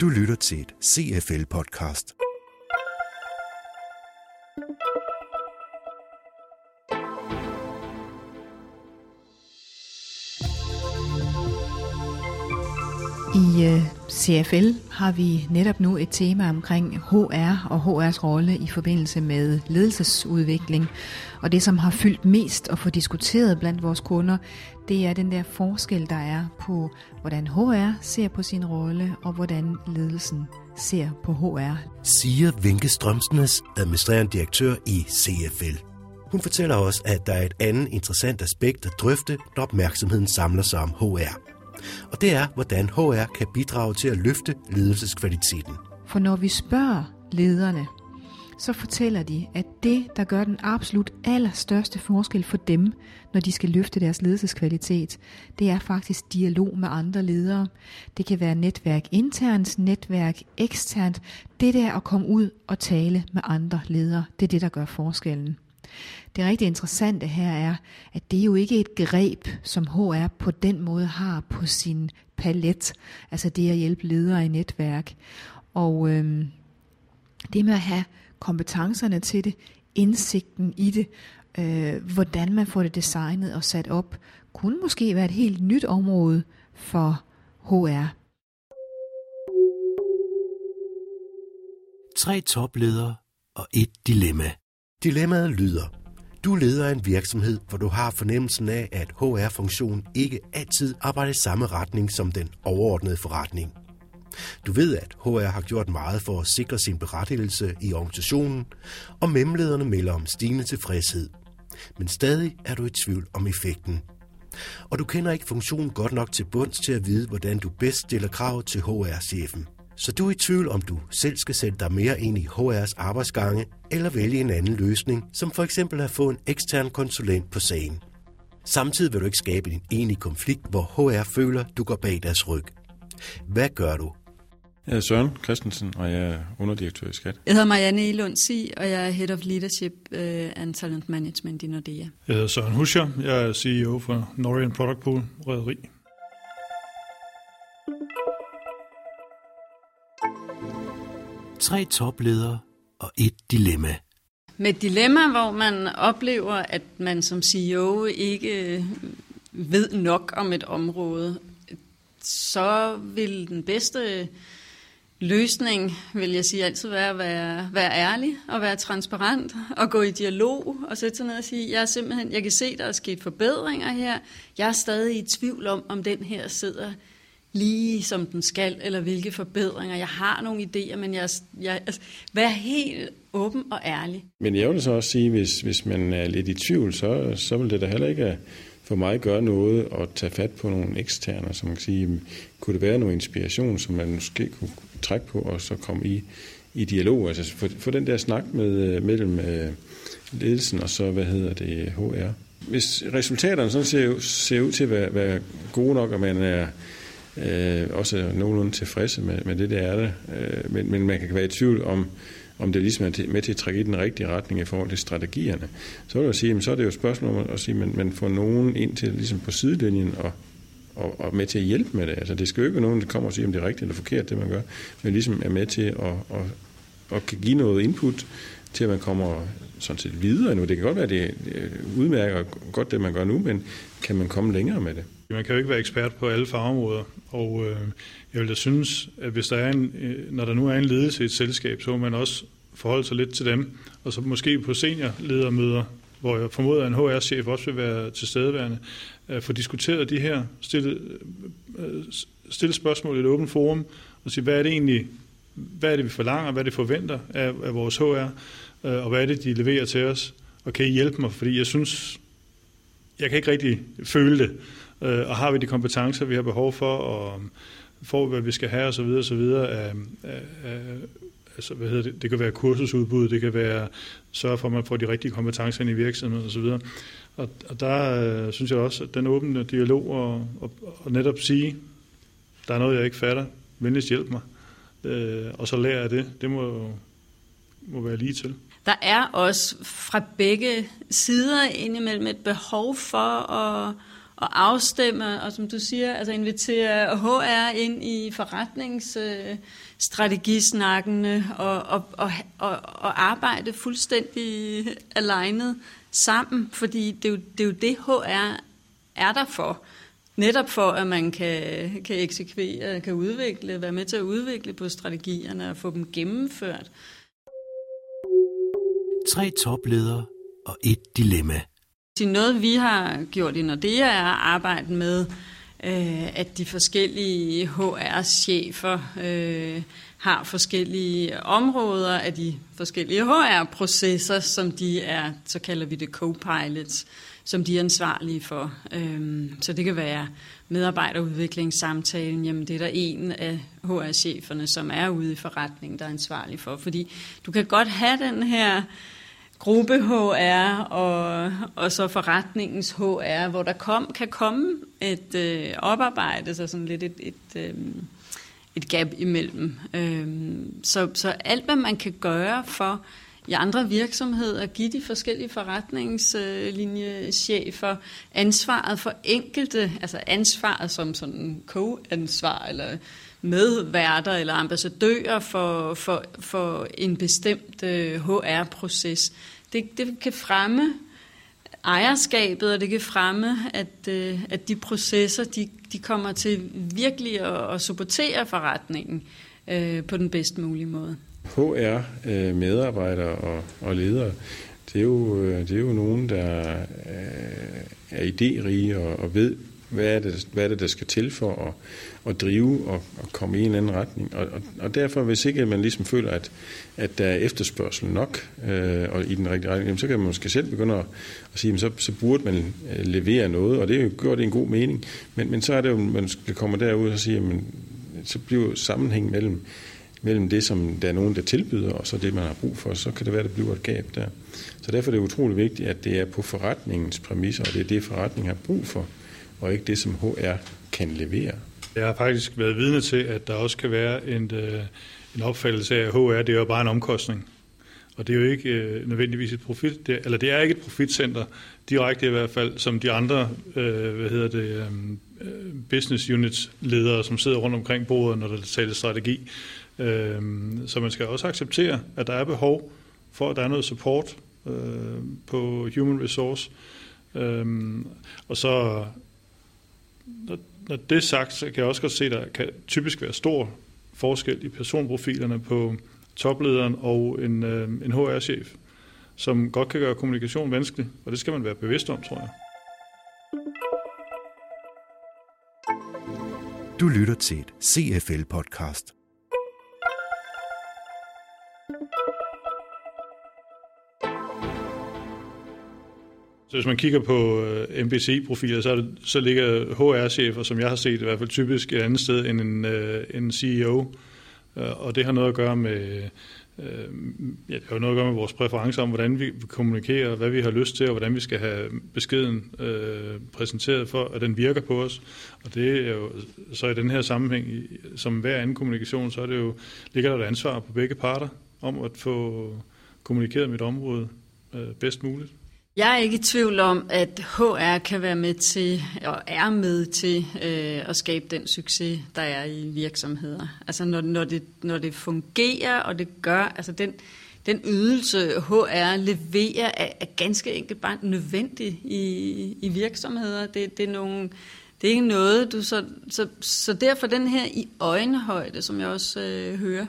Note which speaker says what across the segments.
Speaker 1: Du lytter til et CFL-podcast.
Speaker 2: CFL har vi netop nu et tema omkring HR og HR's rolle i forbindelse med ledelsesudvikling. Og det, som har fyldt mest og få diskuteret blandt vores kunder, det er den der forskel, der er på, hvordan HR ser på sin rolle, og hvordan ledelsen ser på HR.
Speaker 1: Siger Vinke Strømsnes, administrerende direktør i CFL. Hun fortæller os, at der er et andet interessant aspekt at drøfte, når opmærksomheden samler sig om HR. Og det er, hvordan HR kan bidrage til at løfte ledelseskvaliteten.
Speaker 2: For når vi spørger lederne, så fortæller de, at det, der gør den absolut allerstørste forskel for dem, når de skal løfte deres ledelseskvalitet, det er faktisk dialog med andre ledere. Det kan være netværk internt, netværk eksternt. Det der at komme ud og tale med andre ledere, det er det, der gør forskellen. Det rigtig interessante her er, at det er jo ikke et greb, som HR på den måde har på sin palet. Altså det at hjælpe ledere i netværk. Og øhm, det med at have kompetencerne til det, indsigten i det, øh, hvordan man får det designet og sat op, kunne måske være et helt nyt område for HR.
Speaker 1: Tre topledere og et dilemma. Dilemmaet lyder, du leder en virksomhed, hvor du har fornemmelsen af, at HR-funktionen ikke altid arbejder i samme retning som den overordnede forretning. Du ved, at HR har gjort meget for at sikre sin berettigelse i organisationen, og memlederne melder om stigende tilfredshed. Men stadig er du i tvivl om effekten. Og du kender ikke funktionen godt nok til bunds til at vide, hvordan du bedst stiller krav til HR-chefen. Så du er i tvivl, om du selv skal sætte dig mere ind i HR's arbejdsgange, eller vælge en anden løsning, som for eksempel at få en ekstern konsulent på sagen. Samtidig vil du ikke skabe en enig konflikt, hvor HR føler, du går bag deres ryg. Hvad gør du?
Speaker 3: Jeg er Søren Christensen, og jeg er underdirektør i Skat.
Speaker 4: Jeg hedder Marianne Elund Si, og jeg er Head of Leadership and Talent Management i Nordea.
Speaker 5: Jeg hedder Søren Huscher, jeg er CEO for Norwegian Product Pool Røderi.
Speaker 1: Tre topledere og et dilemma.
Speaker 4: Med et dilemma, hvor man oplever, at man som CEO ikke ved nok om et område, så vil den bedste løsning, vil jeg sige, altid være at være, være ærlig og være transparent og gå i dialog og sætte sig ned og sige, jeg er simpelthen, jeg kan se, der er sket forbedringer her. Jeg er stadig i tvivl om, om den her sidder lige som den skal, eller hvilke forbedringer. Jeg har nogle idéer, men jeg, jeg altså, vær helt åben og ærlig.
Speaker 3: Men jeg vil så også sige, hvis, hvis man er lidt i tvivl, så, så vil det da heller ikke for mig gøre noget at tage fat på nogle eksterne, som man kan sige, kunne det være noget inspiration, som man måske kunne trække på, og så komme i, i dialog, altså få, få den der snak med, mellem øh, ledelsen og så, hvad hedder det, HR. Hvis resultaterne sådan ser, ser ud til at være, være gode nok, og man er øh, også nogenlunde tilfredse med, med det, der er det, øh, men, men man kan være i tvivl om, om det ligesom er med til at trække i den rigtige retning i forhold til strategierne, så vil jeg sige, så er det jo et spørgsmål om at sige, at man får nogen ind til ligesom på sidelinjen og, og, og med til at hjælpe med det. Altså det skal jo ikke være nogen, der kommer og siger, om det er rigtigt eller forkert, det man gør, men ligesom er med til at, at, at kan give noget input til, at man kommer sådan set videre nu. Det kan godt være, at det øh, udmærker godt, det man gør nu, men kan man komme længere med det?
Speaker 5: Man kan jo ikke være ekspert på alle fagområder, og øh, jeg vil da synes, at hvis der er en, øh, når der nu er en ledelse i et selskab, så må man også forholde sig lidt til dem, og så måske på seniorledermøder, hvor jeg formoder, at en HR-chef også vil være til øh, få diskuteret de her, stille, øh, stille spørgsmål i et åbent forum, og sige, hvad er det egentlig, hvad er det, vi forlanger, hvad er det, forventer af, af vores HR, øh, og hvad er det, de leverer til os, og kan I hjælpe mig, fordi jeg synes, jeg kan ikke rigtig føle det, øh, og har vi de kompetencer, vi har behov for, og um, får vi, hvad vi skal have, osv., osv., af, af, af, altså, hvad hedder det, det kan være kursusudbud, det kan være sørge for, at man får de rigtige kompetencer ind i virksomheden osv. Og, og der øh, synes jeg også, at den åbne dialog og, og, og netop sige, der er noget, jeg ikke fatter, venligst hjælp mig, øh, og så lærer jeg det, det må, må være lige til.
Speaker 4: Der er også fra begge sider indimellem et behov for at at afstemme, og som du siger, altså invitere HR ind i forretningsstrategisnakkene og, og, og, og, og arbejde fuldstændig alignet sammen, fordi det er jo det, er jo det HR er der for. Netop for, at man kan, kan eksekvere, kan udvikle, være med til at udvikle på strategierne og få dem gennemført.
Speaker 1: Tre topledere og et dilemma
Speaker 4: sige, noget, vi har gjort i Nordea, er at arbejde med, øh, at de forskellige HR-chefer øh, har forskellige områder af de forskellige HR-processer, som de er, så kalder vi det co-pilots, som de er ansvarlige for. Øh, så det kan være medarbejderudviklingssamtalen, jamen det er der en af HR-cheferne, som er ude i forretningen, der er ansvarlig for. Fordi du kan godt have den her gruppe HR og, og så forretningens HR, hvor der kom, kan komme et øh, oparbejde, så sådan lidt et, et, øh, et gap imellem. Øh, så, så alt, hvad man kan gøre for i andre virksomheder at give de forskellige forretningslinjechefer ansvaret for enkelte, altså ansvaret som sådan co-ansvar eller medværter eller ambassadører for, for, for en bestemt øh, HR-proces. Det, det kan fremme ejerskabet, og det kan fremme, at, øh, at de processer, de, de kommer til virkelig at, at supportere forretningen øh, på den bedst mulige måde.
Speaker 3: HR-medarbejdere øh, og, og ledere, det er, jo, øh, det er jo nogen, der øh, er idérige og, og ved, hvad er, det, hvad er det, der skal til for at, at drive og, at komme i en anden retning. Og, og, og derfor, hvis ikke man ligesom føler, at, at der er efterspørgsel nok øh, og i den rigtige retning, så kan man måske selv begynde at, at sige, at så, så burde man levere noget, og det er jo gjort en god mening. Men, men så er det jo, man kommer derud og siger, at så bliver sammenhæng mellem mellem det, som der er nogen, der tilbyder, og så det, man har brug for, så kan det være, at der bliver et gab der. Så derfor er det utrolig vigtigt, at det er på forretningens præmisser, og det er det, forretningen har brug for, og ikke det, som HR kan levere.
Speaker 5: Jeg har faktisk været vidne til, at der også kan være en, øh, en opfattelse af, at HR det er jo bare en omkostning. Og det er jo ikke øh, nødvendigvis et profit, det, eller det er ikke et profitcenter, direkte i hvert fald, som de andre, øh, hvad hedder det, øh, øh business units ledere, som sidder rundt omkring bordet, når der tales strategi. Øh, så man skal også acceptere, at der er behov for, at der er noget support øh, på human resource. Øh, og så, når, når det er sagt, så kan jeg også godt se, at der kan typisk være stor forskel i personprofilerne på toplederen og en, øh, en HR-chef, som godt kan gøre kommunikation vanskelig, og det skal man være bevidst om, tror jeg.
Speaker 1: Du lytter til et CFL-podcast.
Speaker 5: Så hvis man kigger på øh, MBC-profiler, så, det, så ligger HR-chefer, som jeg har set i hvert fald typisk et andet sted end en, øh, en CEO. Øh, og det har noget at gøre med, øh, ja, det har noget at gøre med vores præferencer om, hvordan vi kommunikerer, hvad vi har lyst til, og hvordan vi skal have beskeden øh, præsenteret for, at den virker på os. Og det er jo så i den her sammenhæng, som hver anden kommunikation, så er det jo, ligger der et ansvar på begge parter om at få kommunikeret mit område øh, bedst muligt.
Speaker 4: Jeg er ikke i tvivl om, at HR kan være med til, og er med til øh, at skabe den succes, der er i virksomheder. Altså når, når, det, når det fungerer, og det gør, altså den, den ydelse HR leverer, er, er ganske enkelt bare nødvendig i, i virksomheder. Det, det, er nogle, det er ikke noget, du så, så, så derfor den her i øjenhøjde, som jeg også øh, hører,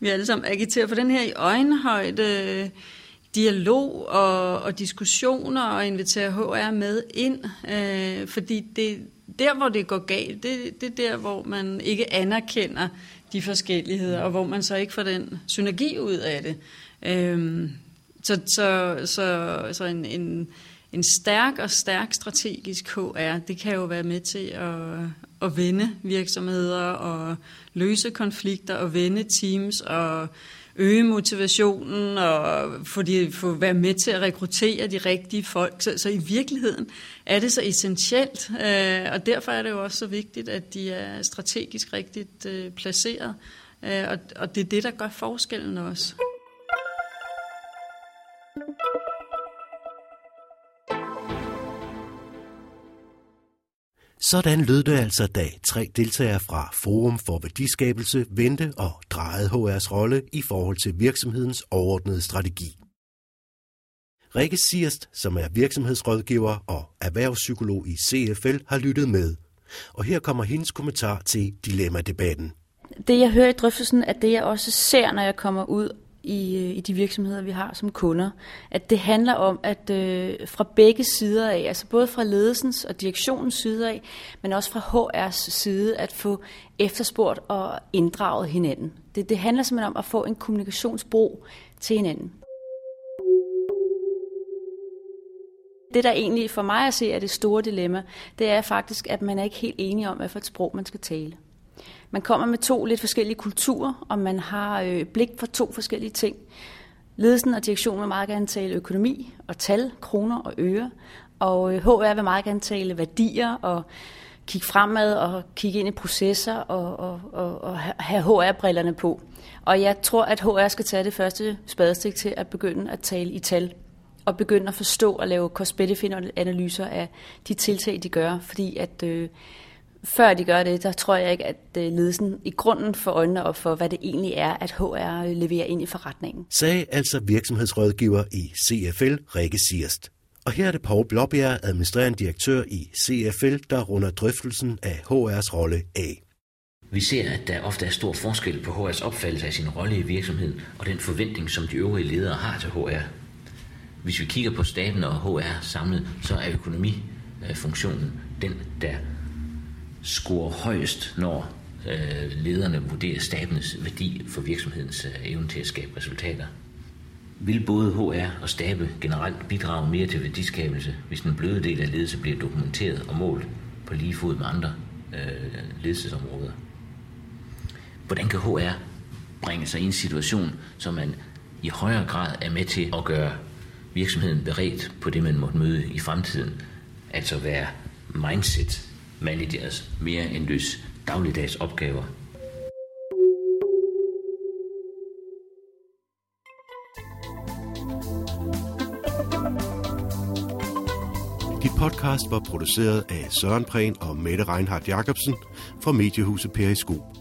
Speaker 4: vi alle sammen agiterer for den her i øjenhøjde, øh, dialog og, og diskussioner og invitere HR med ind, øh, fordi det der, hvor det går galt, det, det er der, hvor man ikke anerkender de forskelligheder, og hvor man så ikke får den synergi ud af det. Øh, så, så, så, så en, en, en stærk og stærk strategisk HR, det kan jo være med til at, at vende virksomheder og løse konflikter og vende teams og øge motivationen og få, de, få være med til at rekruttere de rigtige folk. Så, så i virkeligheden er det så essentielt, øh, og derfor er det jo også så vigtigt, at de er strategisk rigtigt øh, placeret. Øh, og, og det er det, der gør forskellen også.
Speaker 1: Sådan lød det altså, da tre deltagere fra Forum for Værdiskabelse vendte og drejede HR's rolle i forhold til virksomhedens overordnede strategi. Rikke Sierst, som er virksomhedsrådgiver og erhvervspsykolog i CFL, har lyttet med. Og her kommer hendes kommentar til dilemma-debatten.
Speaker 6: Det jeg hører i drøftelsen, er det jeg også ser, når jeg kommer ud i, øh, i de virksomheder, vi har som kunder. At det handler om, at øh, fra begge sider af, altså både fra ledelsens og direktionens side af, men også fra HR's side, at få efterspurgt og inddraget hinanden. Det, det handler simpelthen om at få en kommunikationsbro til hinanden. Det, der egentlig for mig at se er det store dilemma, det er faktisk, at man er ikke helt enige om, hvad for et sprog man skal tale. Man kommer med to lidt forskellige kulturer, og man har øh, blik for to forskellige ting. Ledelsen og direktionen vil meget gerne tale økonomi og tal, kroner og øre, og øh, HR vil meget gerne tale værdier og kigge fremad og kigge ind i processer og, og, og, og have HR-brillerne på. Og jeg tror, at HR skal tage det første spadestik til at begynde at tale i tal og begynde at forstå og lave cost-benefit-analyser af de tiltag, de gør, fordi at øh, før de gør det, der tror jeg ikke, at øh, ledelsen i grunden får øjnene op for, hvad det egentlig er, at HR leverer ind i forretningen.
Speaker 1: Sagde altså virksomhedsrådgiver i CFL, Rikke Sierst. Og her er det Paul Blåbjerg, administrerende direktør i CFL, der runder drøftelsen af HR's rolle af.
Speaker 7: Vi ser, at der ofte er stor forskel på HR's opfattelse af sin rolle i virksomheden og den forventning, som de øvrige ledere har til HR. Hvis vi kigger på staten og HR samlet, så er økonomifunktionen den, der scorer højst, når øh, lederne vurderer stabens værdi for virksomhedens øh, evne til at skabe resultater. Vil både HR og stabe generelt bidrage mere til værdiskabelse, hvis den bløde del af ledelse bliver dokumenteret og målt på lige fod med andre øh, ledelsesområder? Hvordan kan HR bringe sig i en situation, så man i højere grad er med til at gøre virksomheden beredt på det, man måtte møde i fremtiden? Altså være mindset managers mere end løs dagligdags opgaver.
Speaker 1: Dit podcast var produceret af Søren Prehn og Mette Reinhardt Jacobsen fra Mediehuset Periskop.